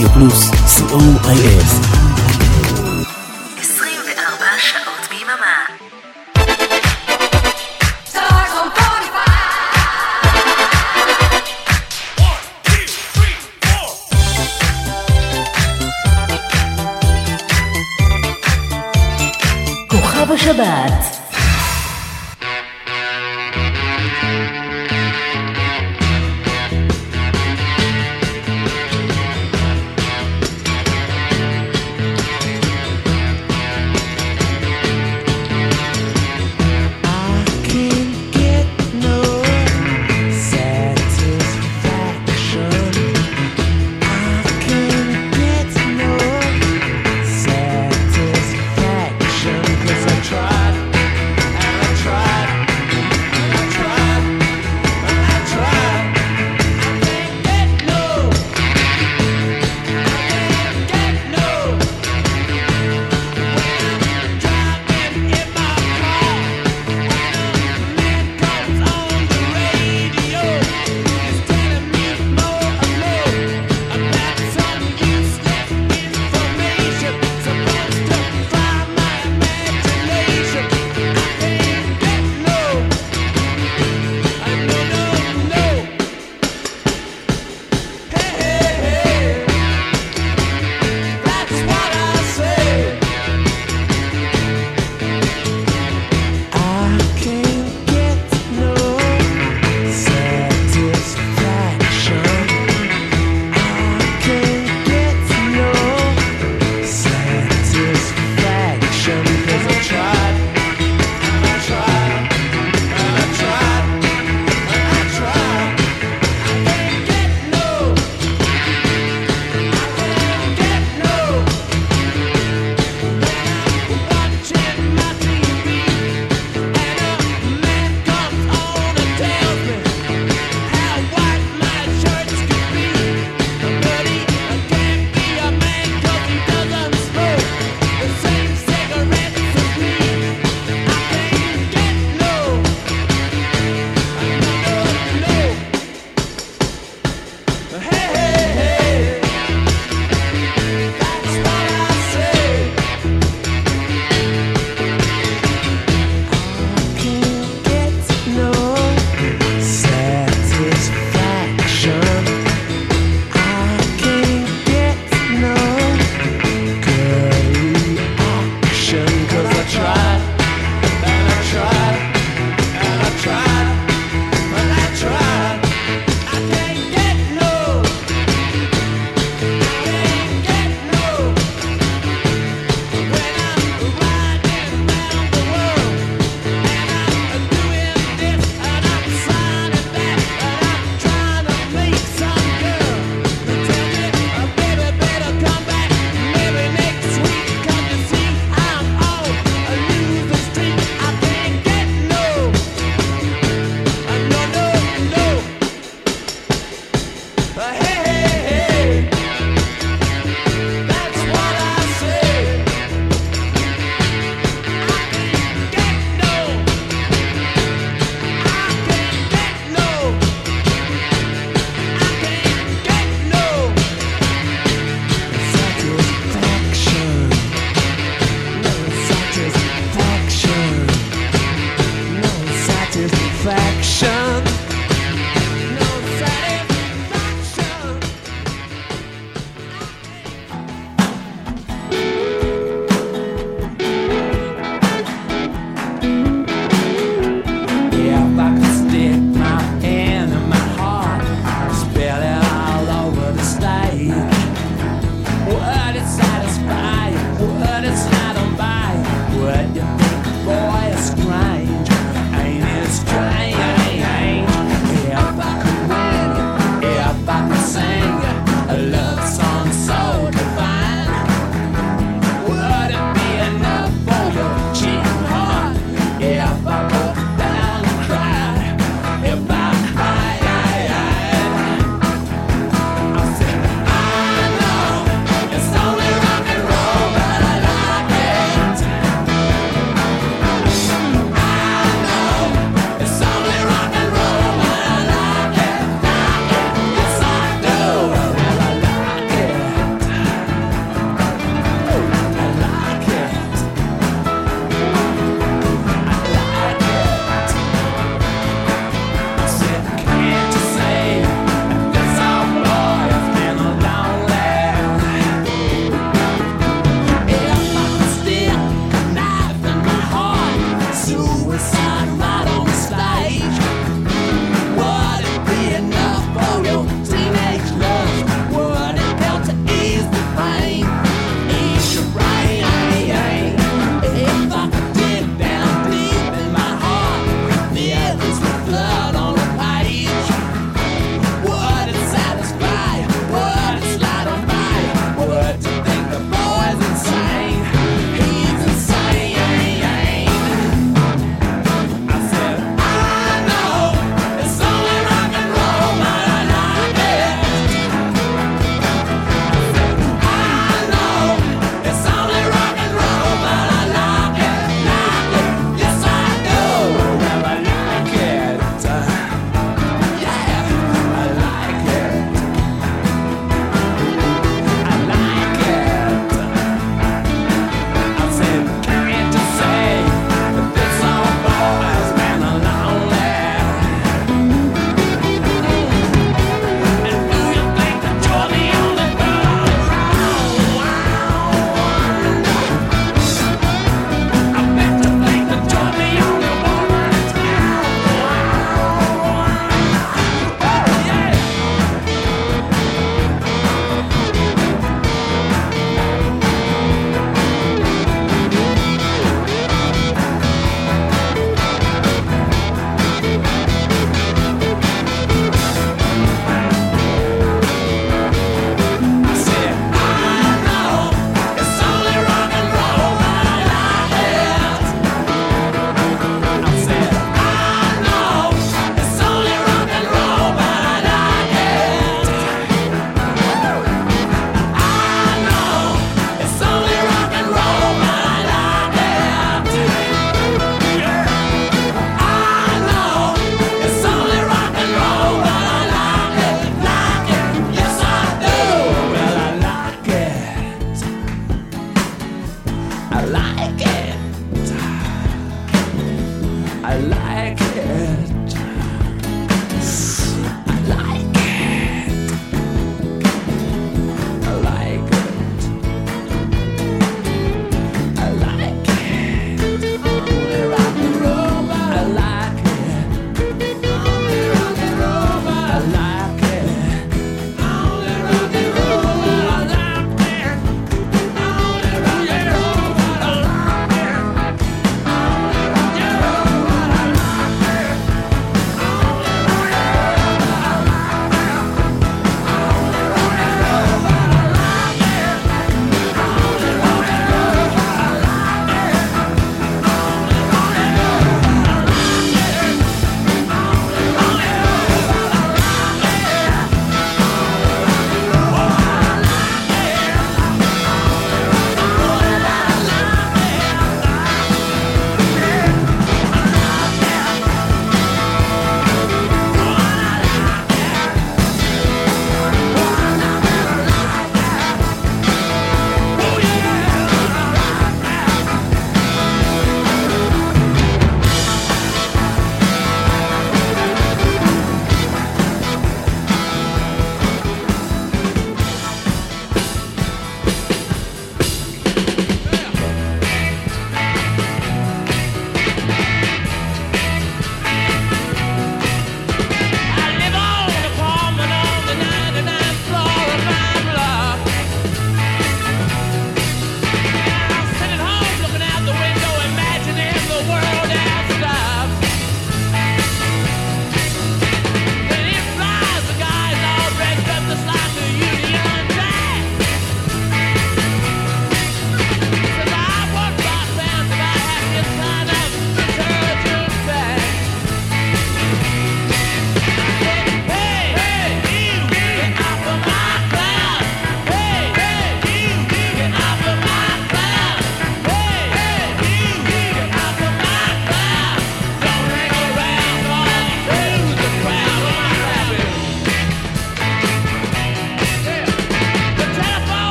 רדיו פלוס, co.il 24 שעות ביממה. כוכב השבת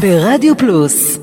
ברדיו פלוס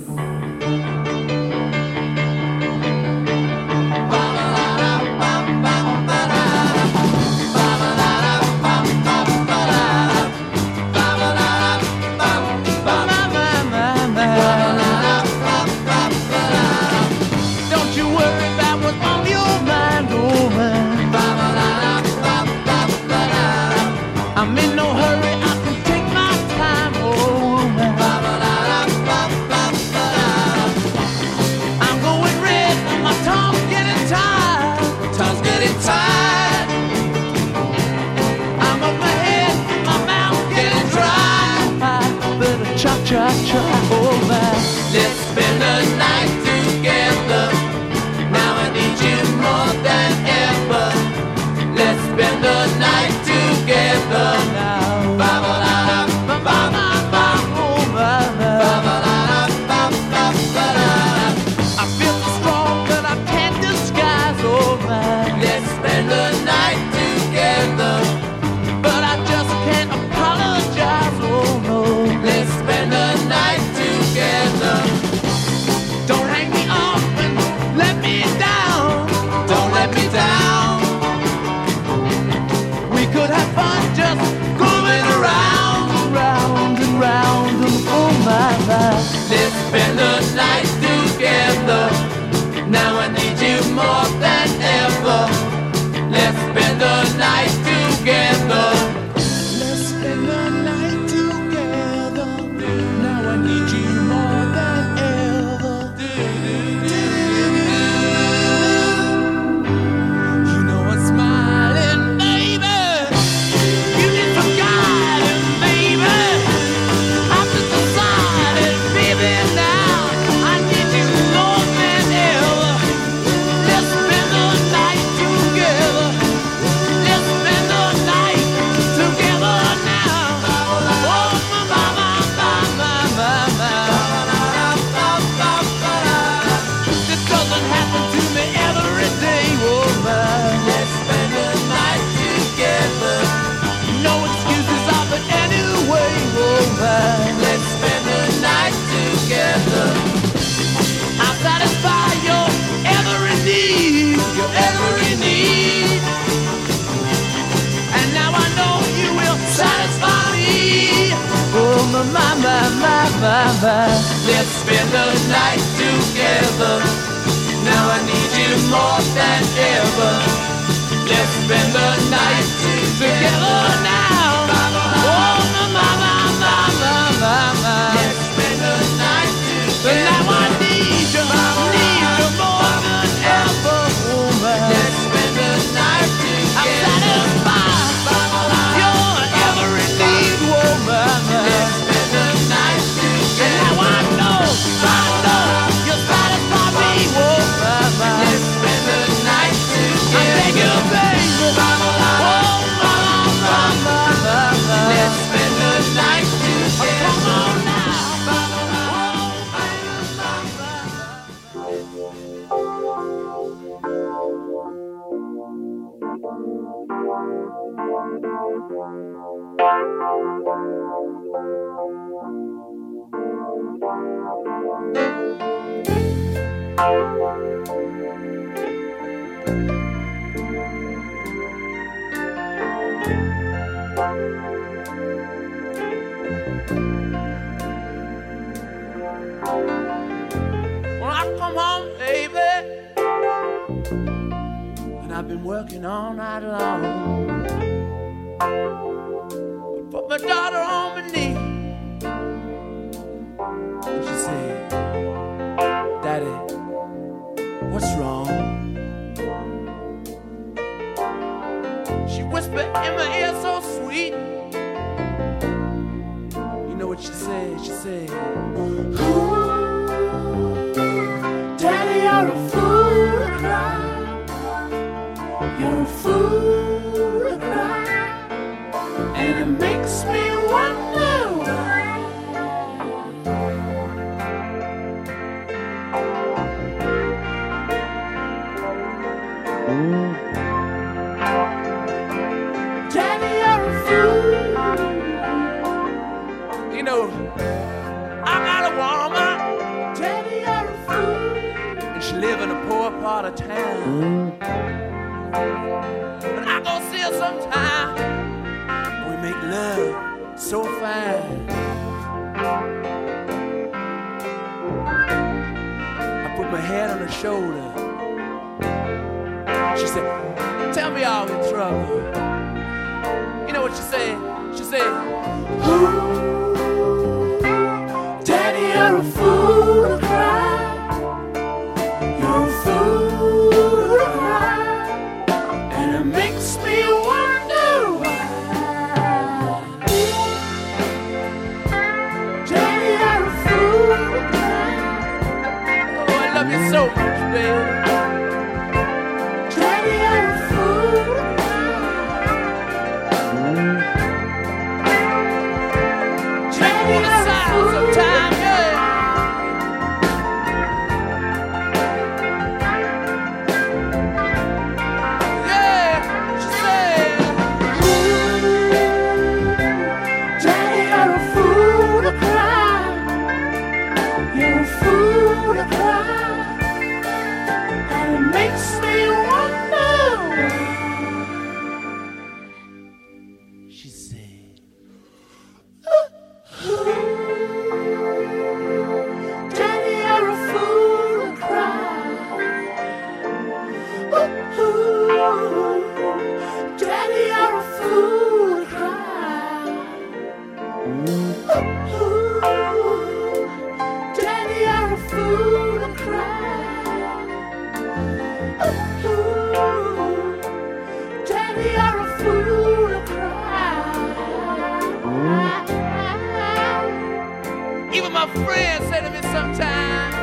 Even my friends say to me sometimes,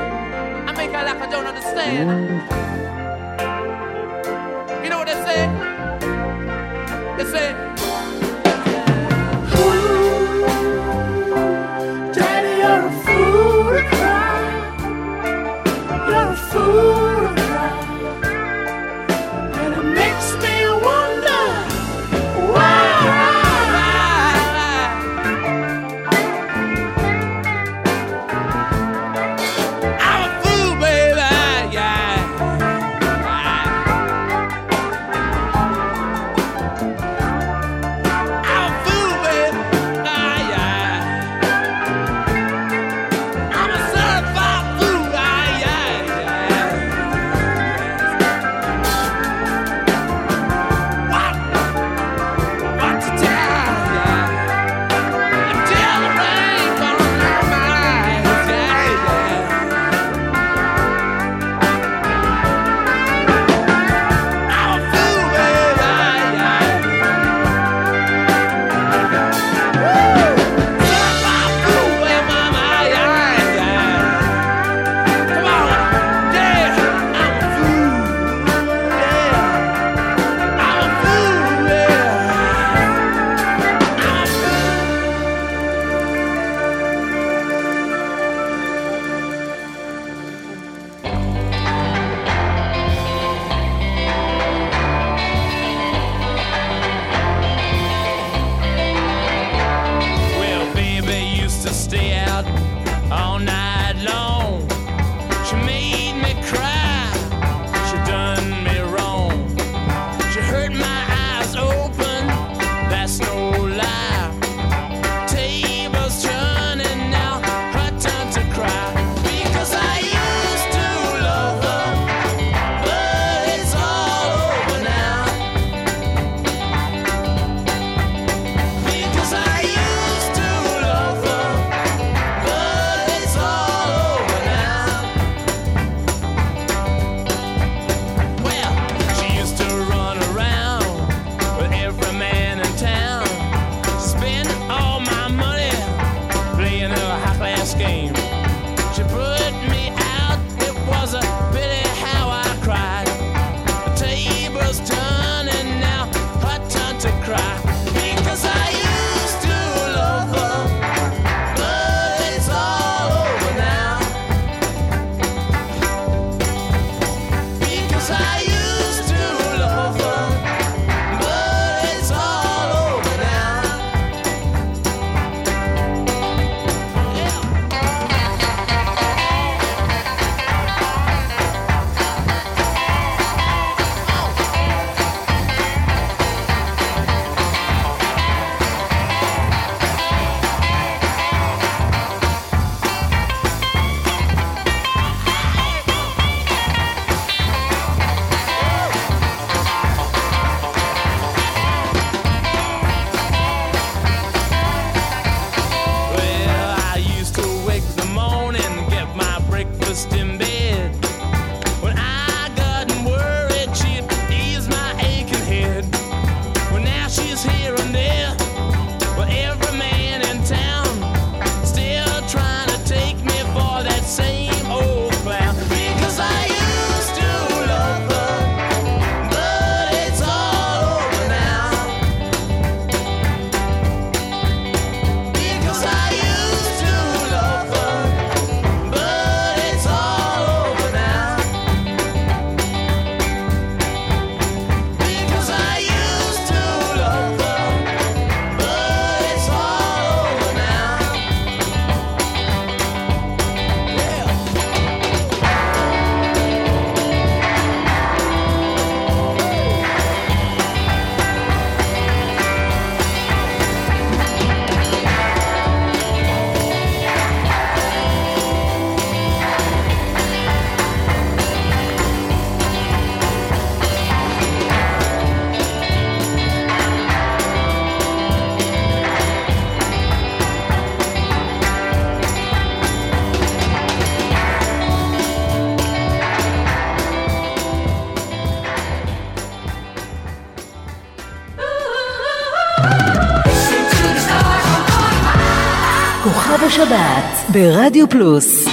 I make out like I don't understand. ברדיו פלוס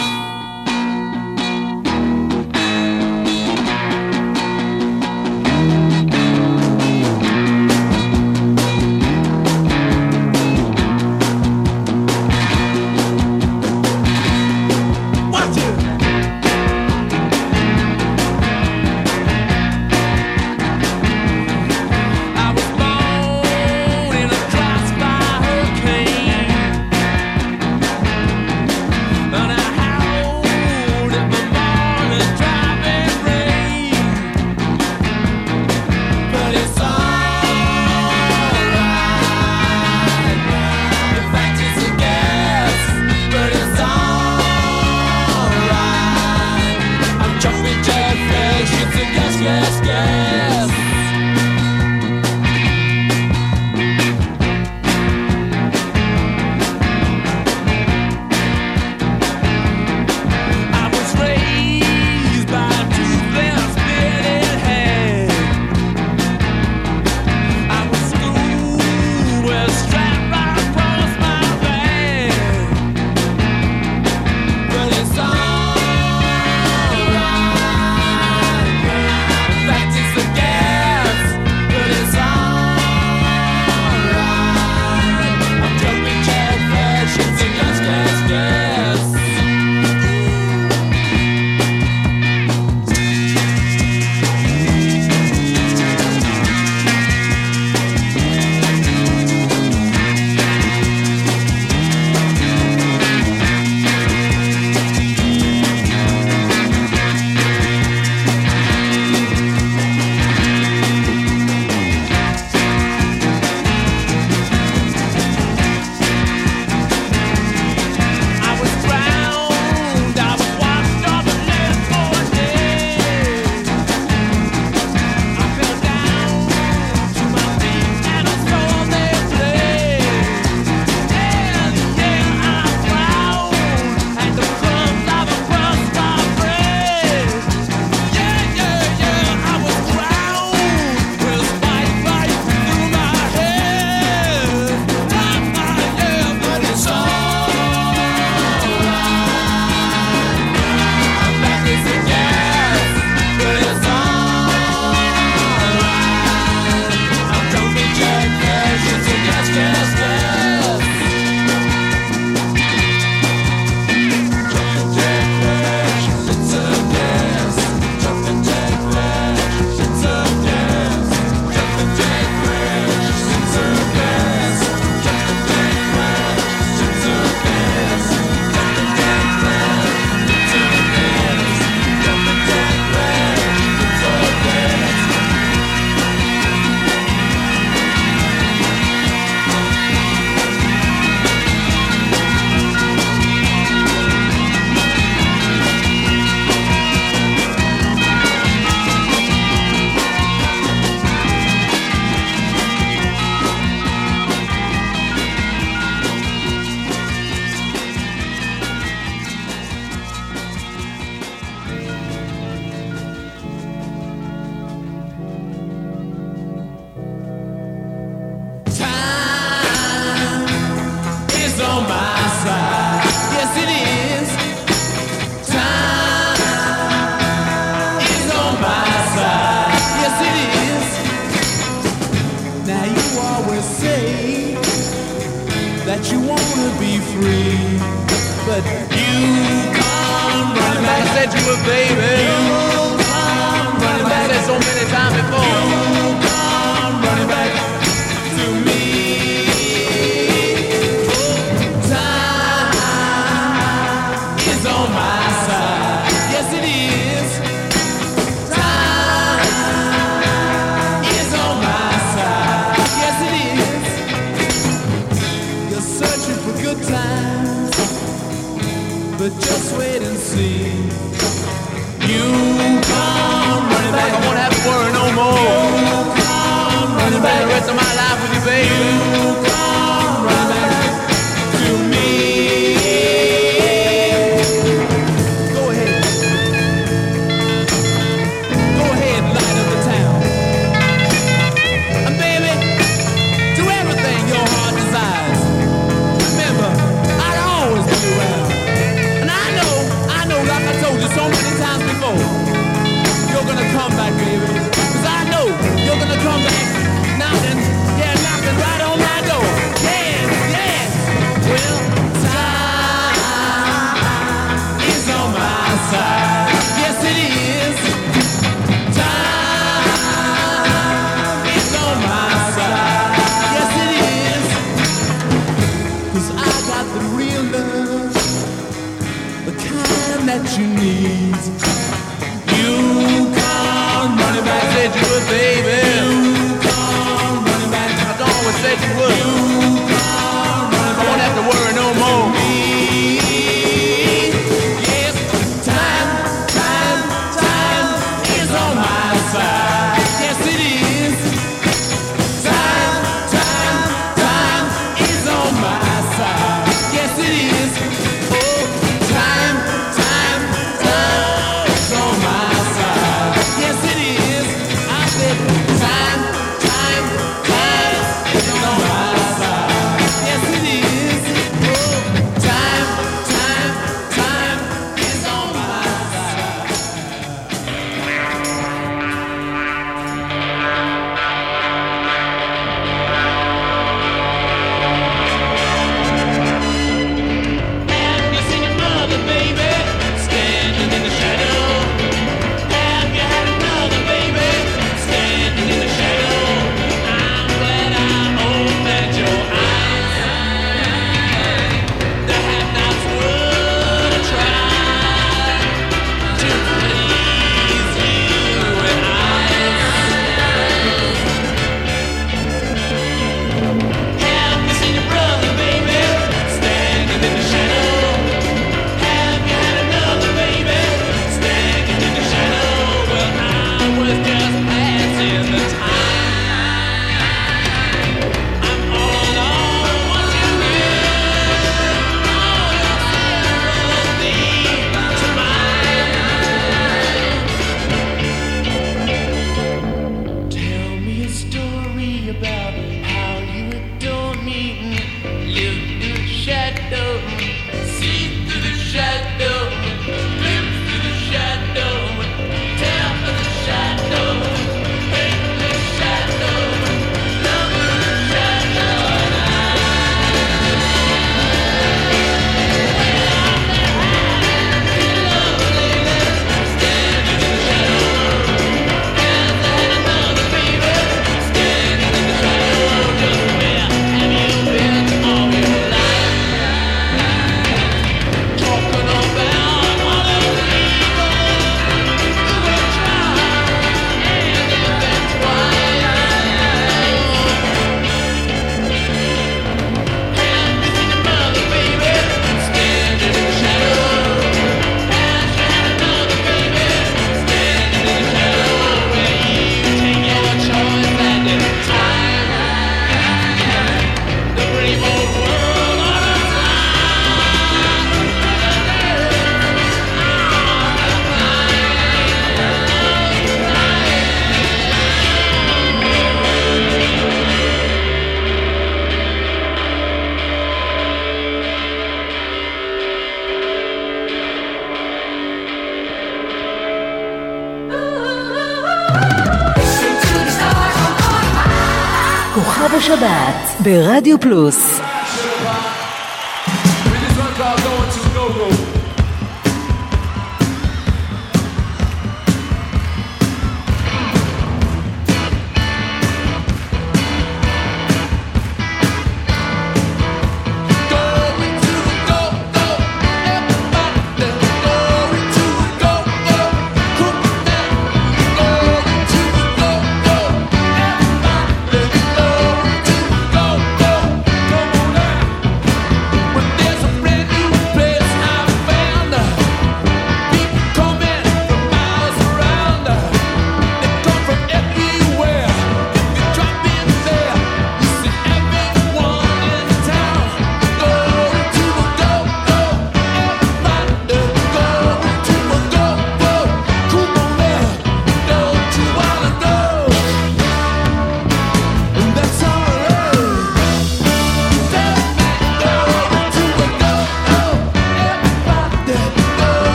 ברדיו פלוס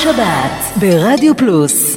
השבת ברדיו פלוס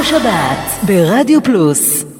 בשבת ברדיו פלוס.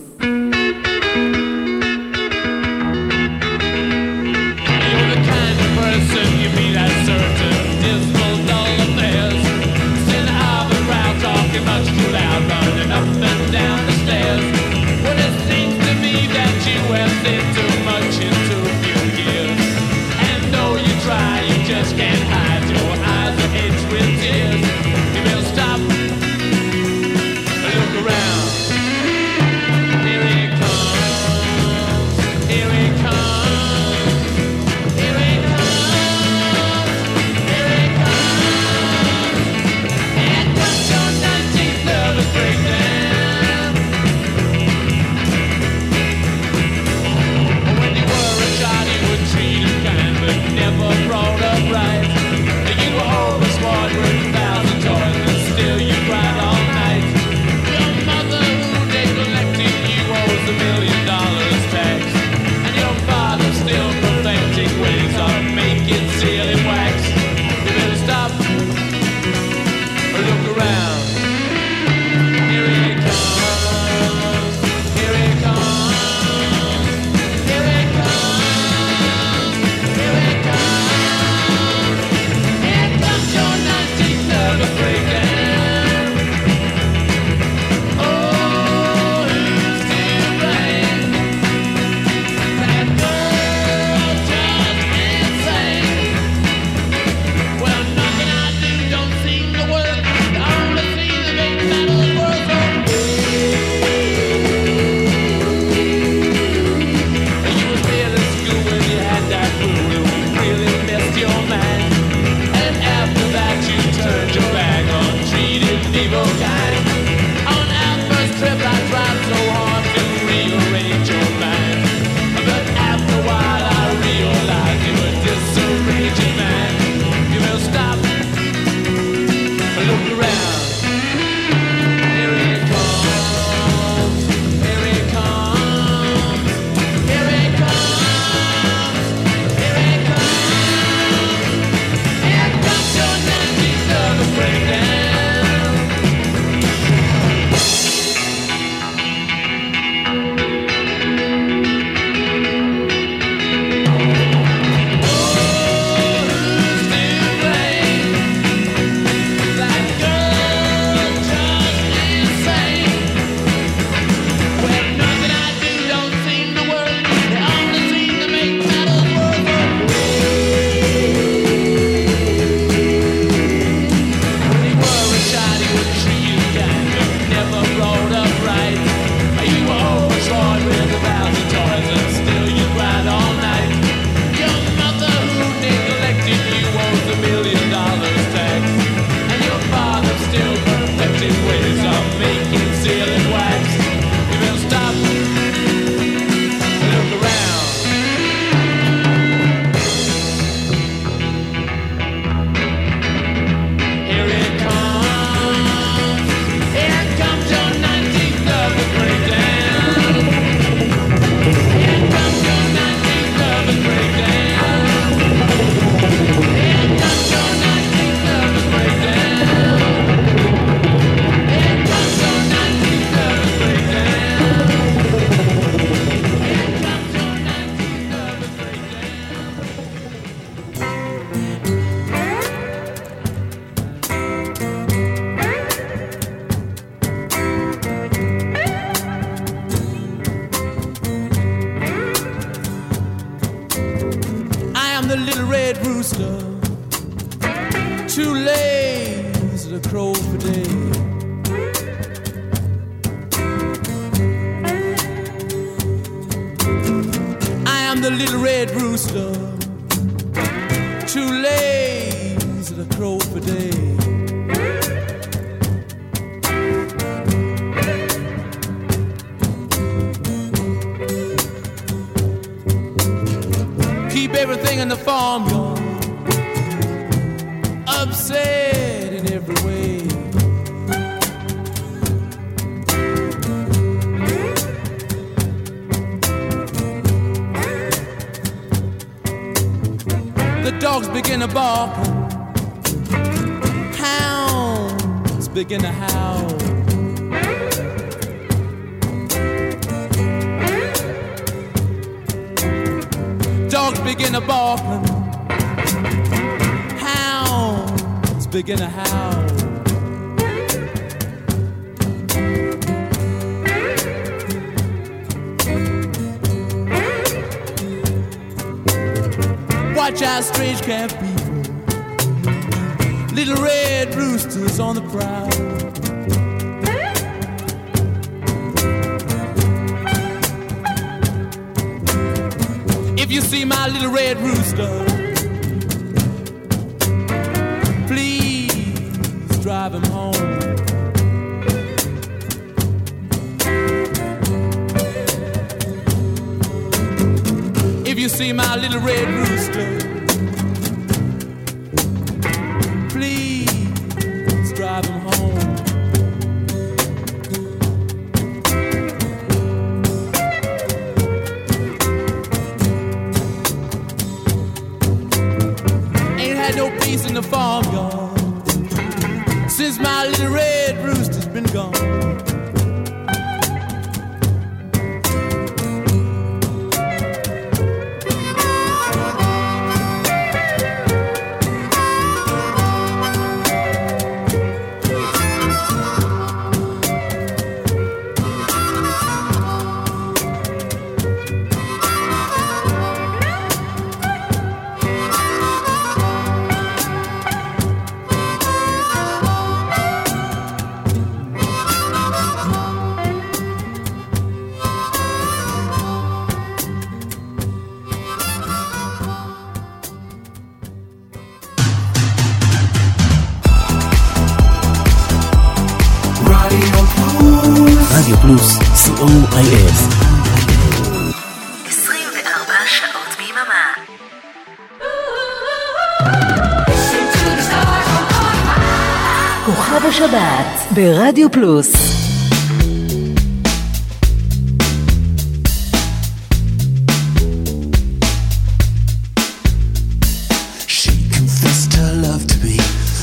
Love to me,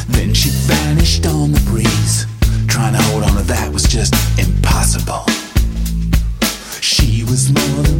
then she vanished on the breeze. Tryna hold on to that was just impossible. She was more than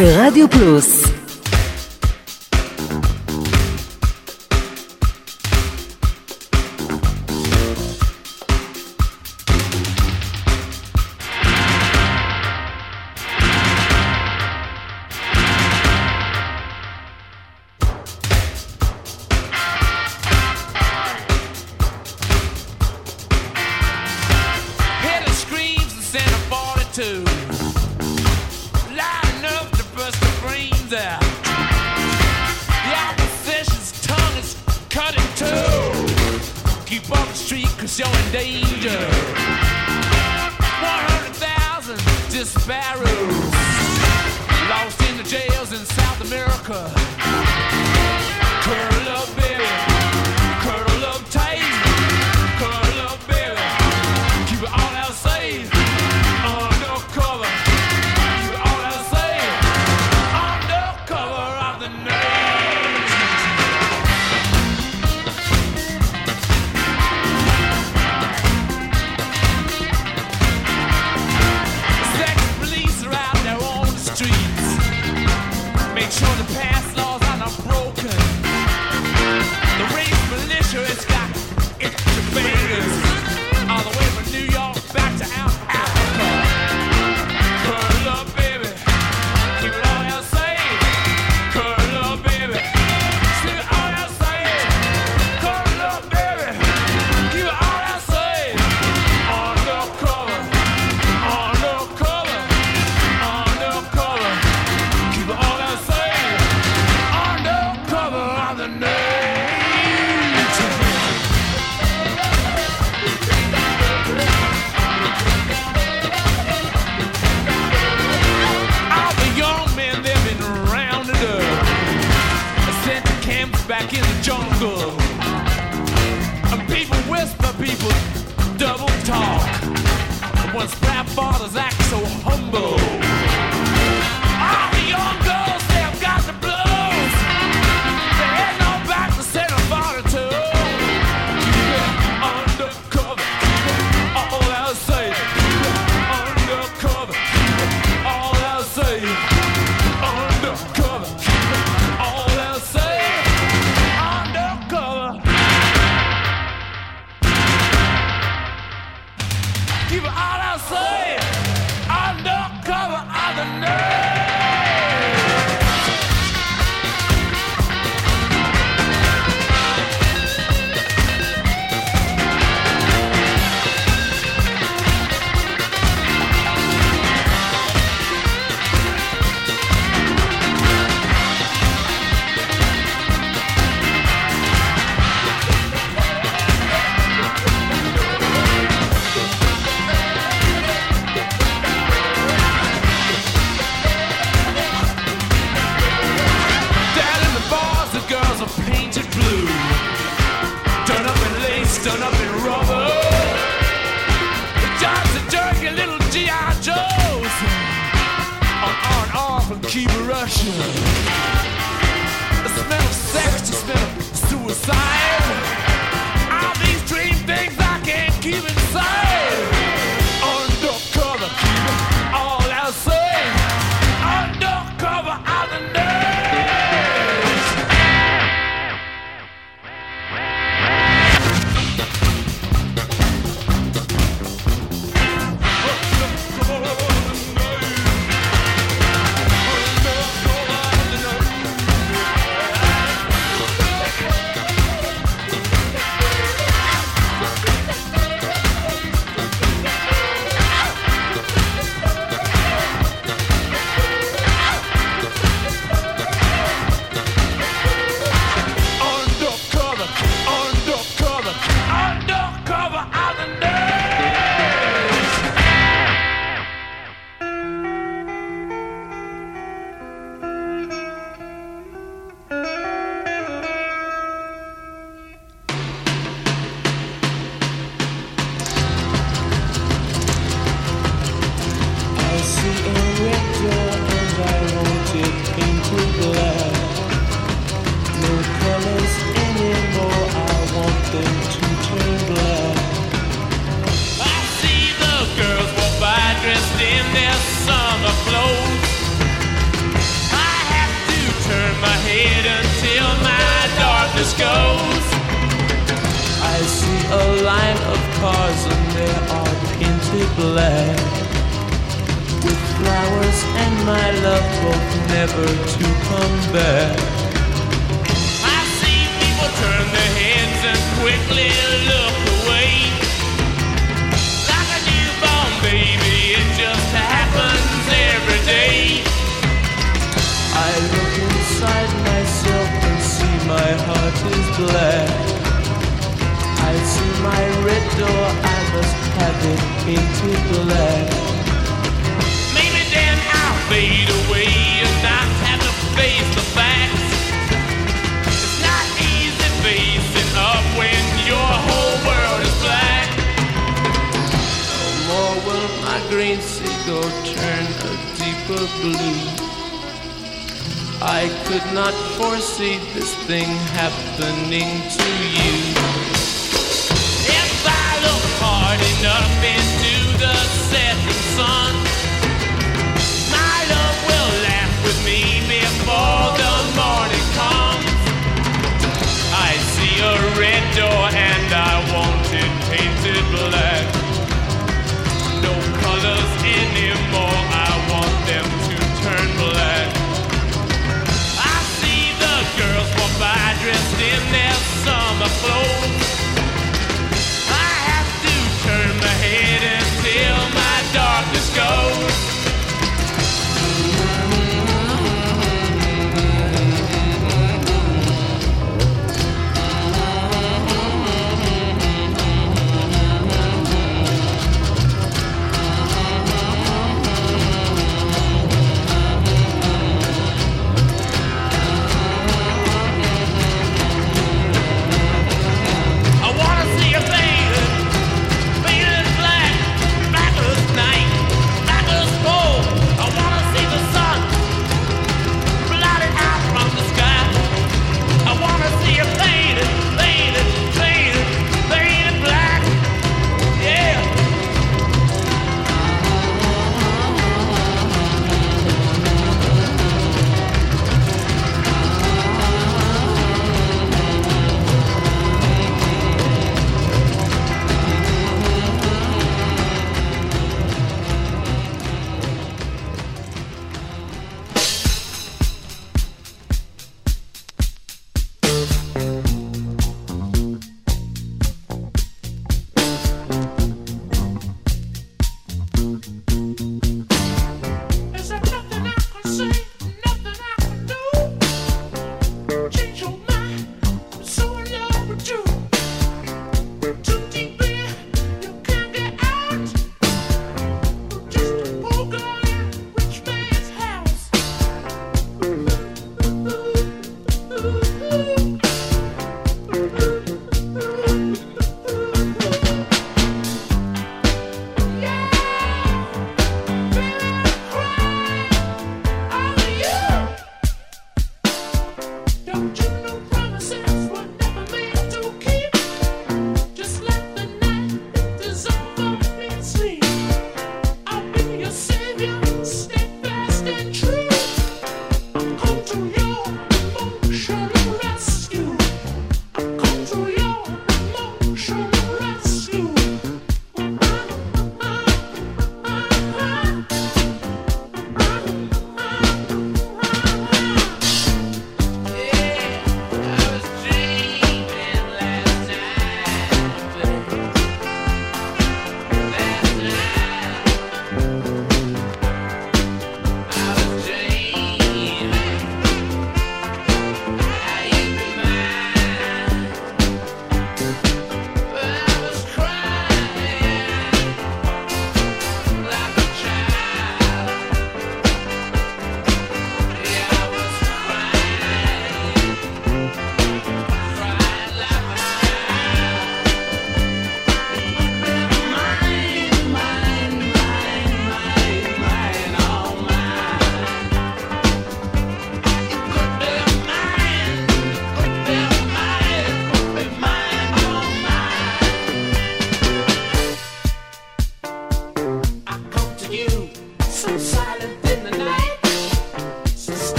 Rádio Plus. America.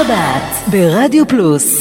שבת ברדיו פלוס.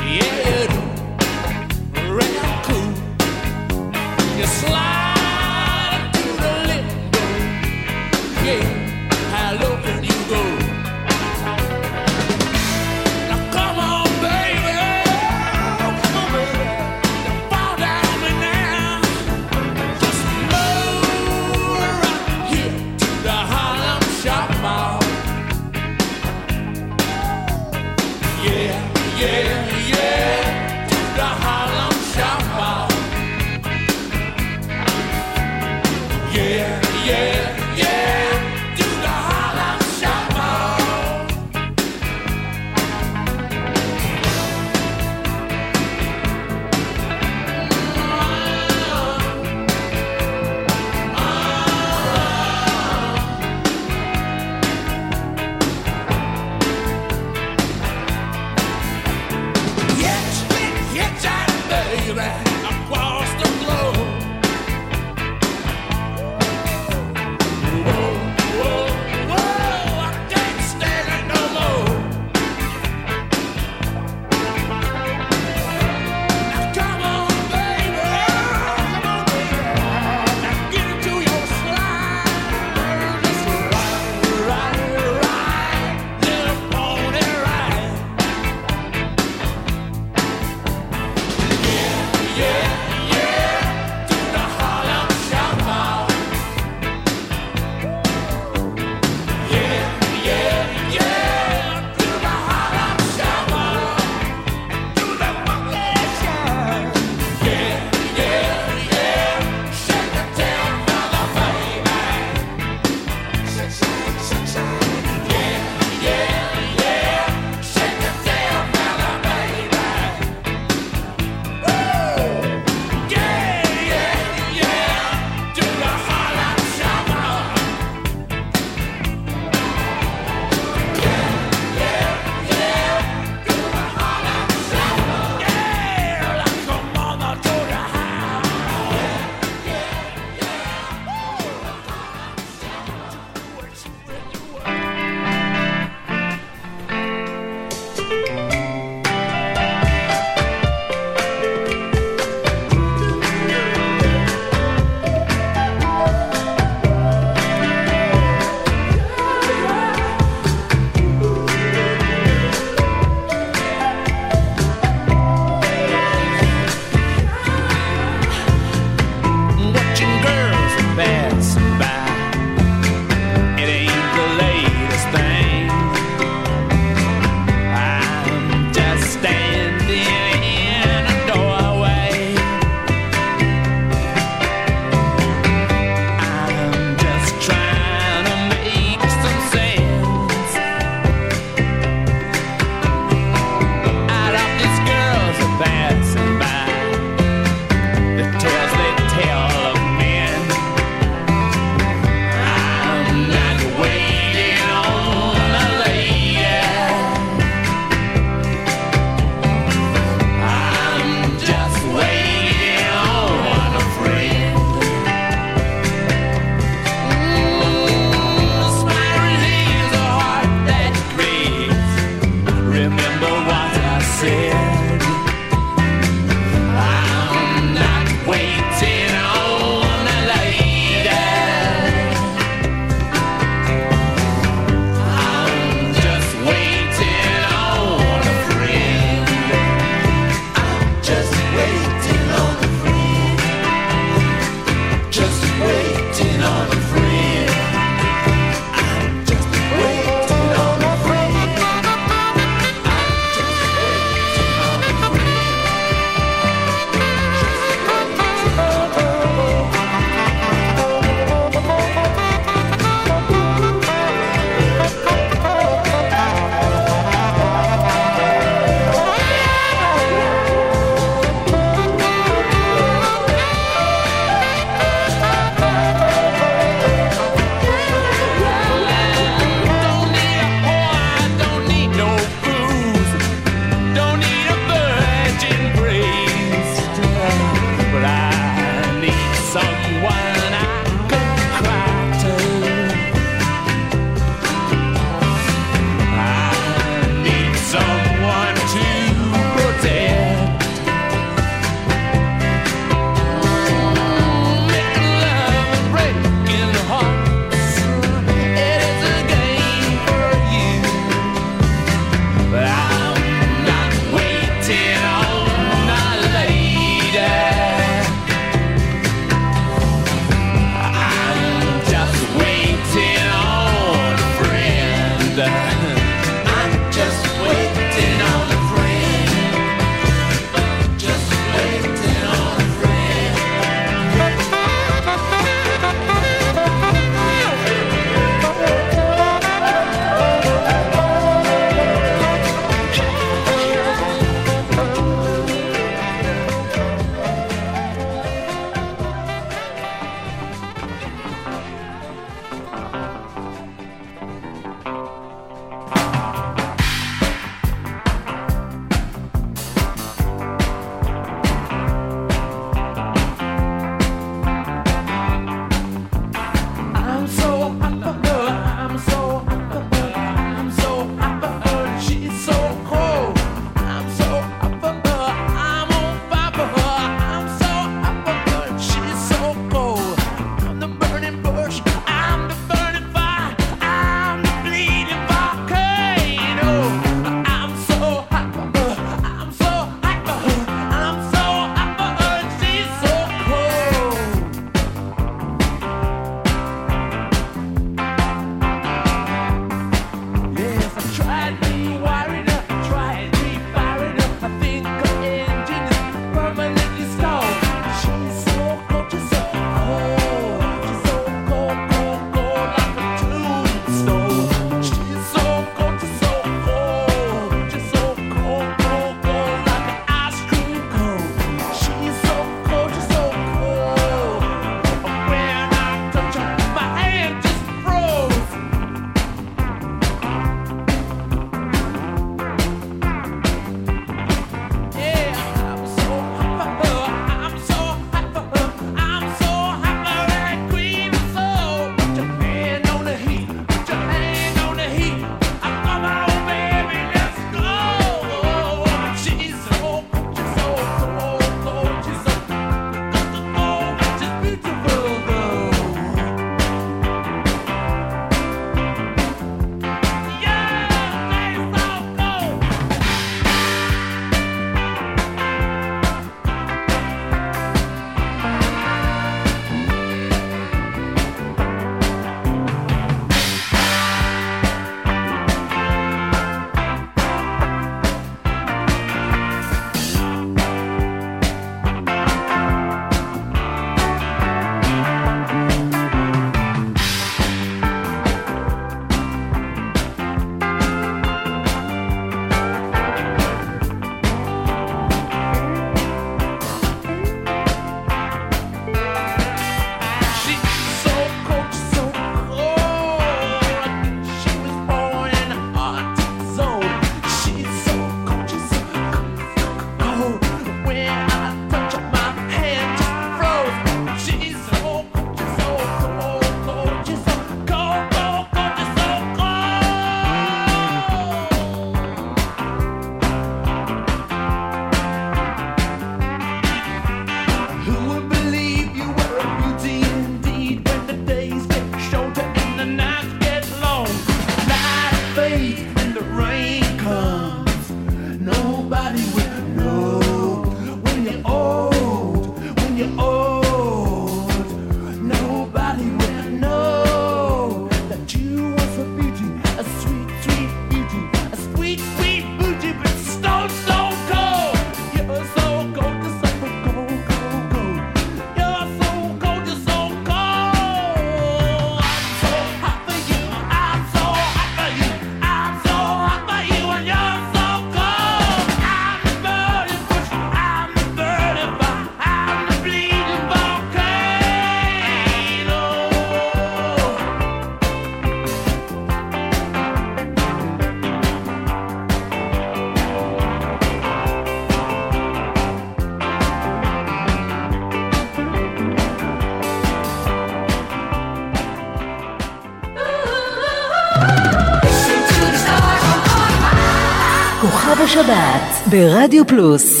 ברדיו פלוס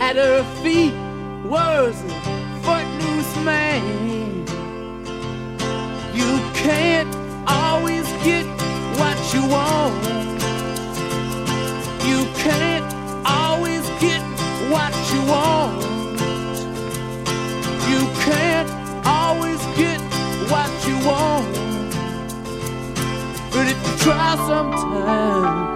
At her feet was a footloose man. You can't always get what you want. You can't always get what you want. You can't always get what you want. But if you try sometimes,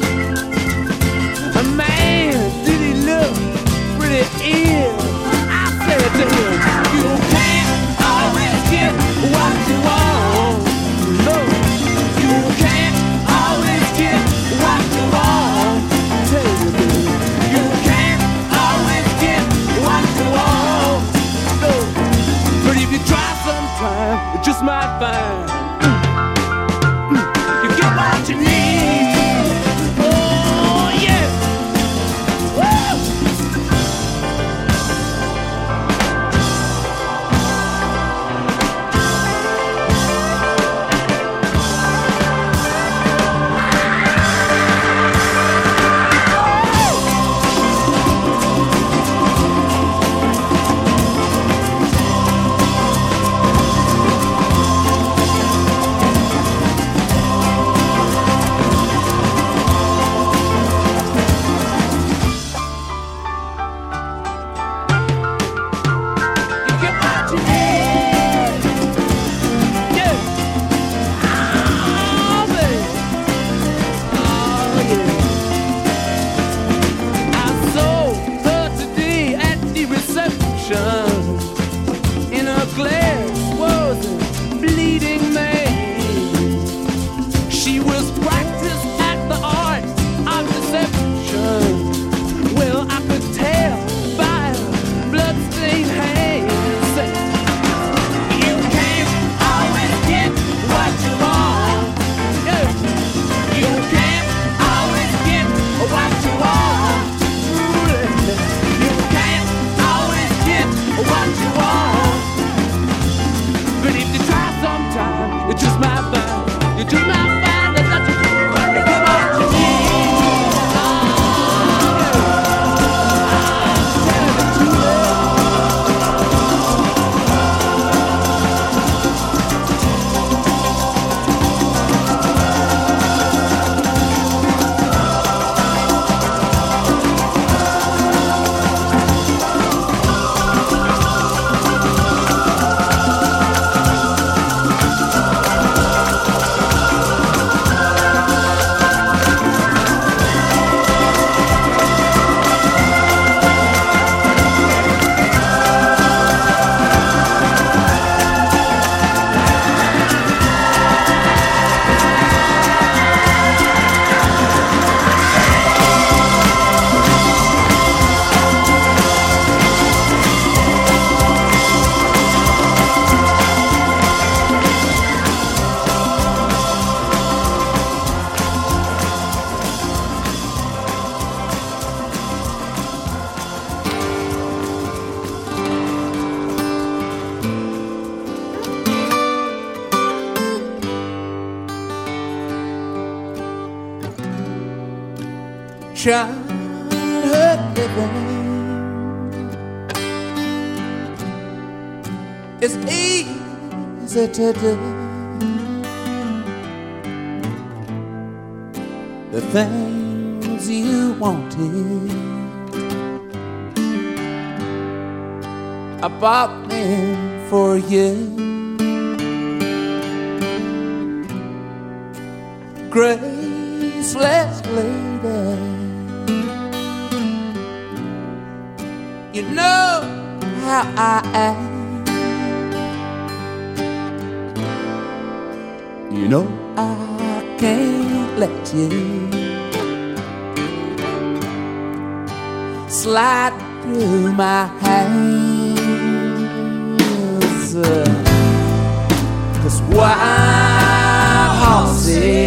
I said to him, You can't always get what you want. No, you can't always get what you want. Tell you, baby, you can't always get what you want. No, but if you try sometime, you just might find childhood living is easy to do. The things you wanted, I bought them for you. Graceless You know how I am. You know I can't let you slide through my hands. Cause wild horses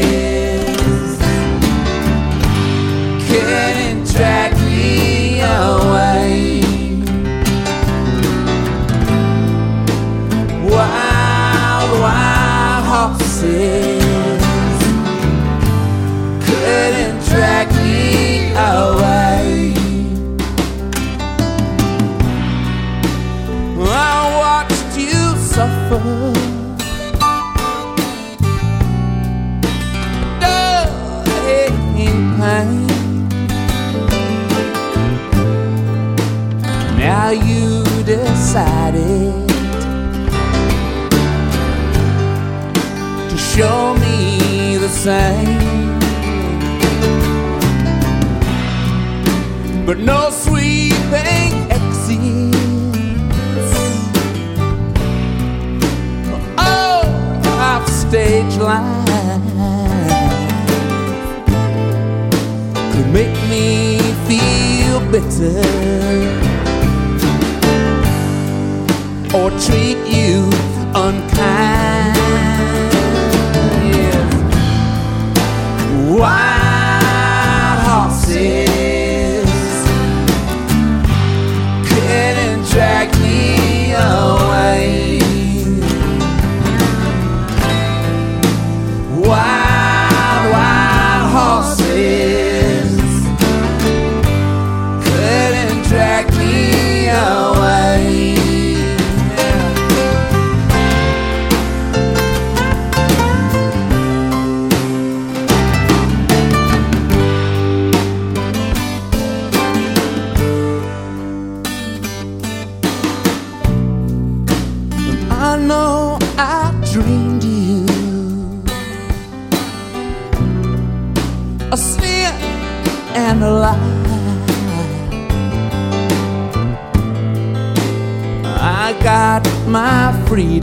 can't drag me away. away. I watched you suffer. Dying pain. Now you decided to show me the same. but no sweeping exits. Oh, off stage line could make me feel bitter or treat you unkind.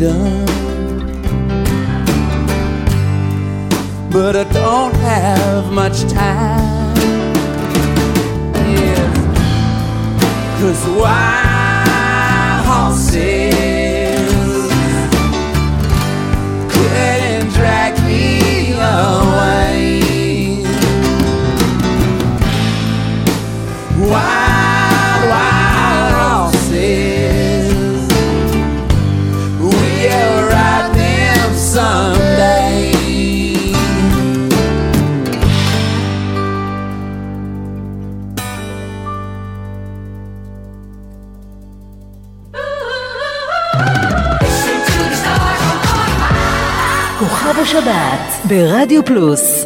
freedom. But I don't have much time. Yes. Cause why? ברדיו פלוס.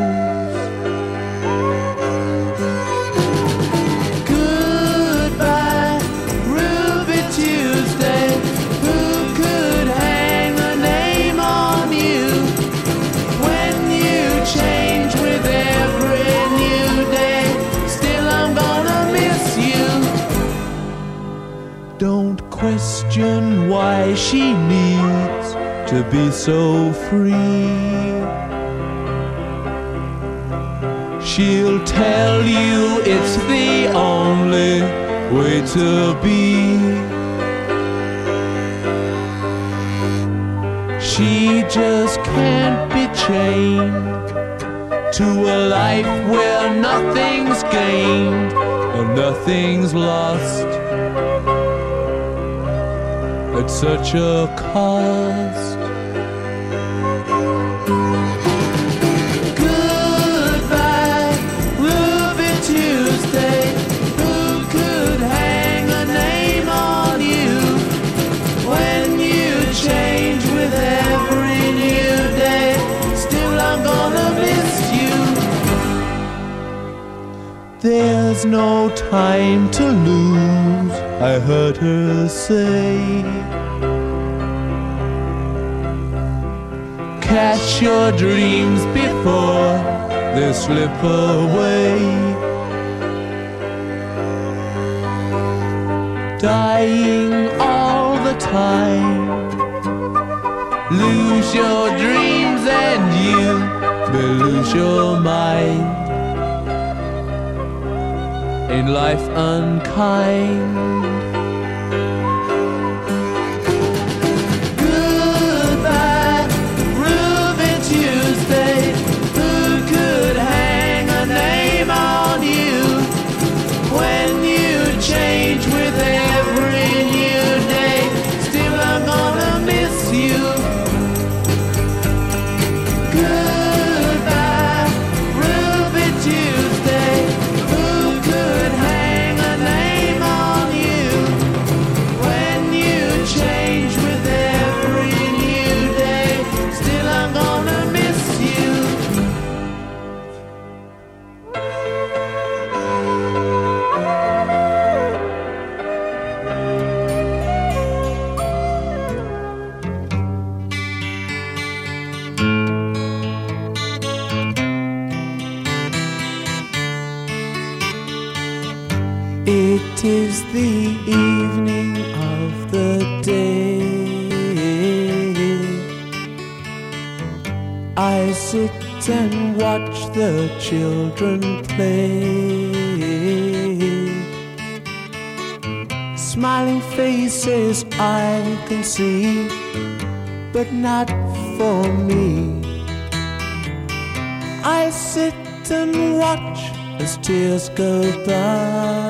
Question why she needs to be so free. She'll tell you it's the only way to be. She just can't be chained to a life where nothing's gained and nothing's lost at such a cost. Goodbye, Ruby Tuesday. Who could hang a name on you when you change with every new day? Still, I'm gonna miss you. There's no time to lose, I heard her say. Catch your dreams before they slip away. Dying all the time. Lose your dreams and you may lose your mind. In life unkind. Faces I can see, but not for me. I sit and watch as tears go by.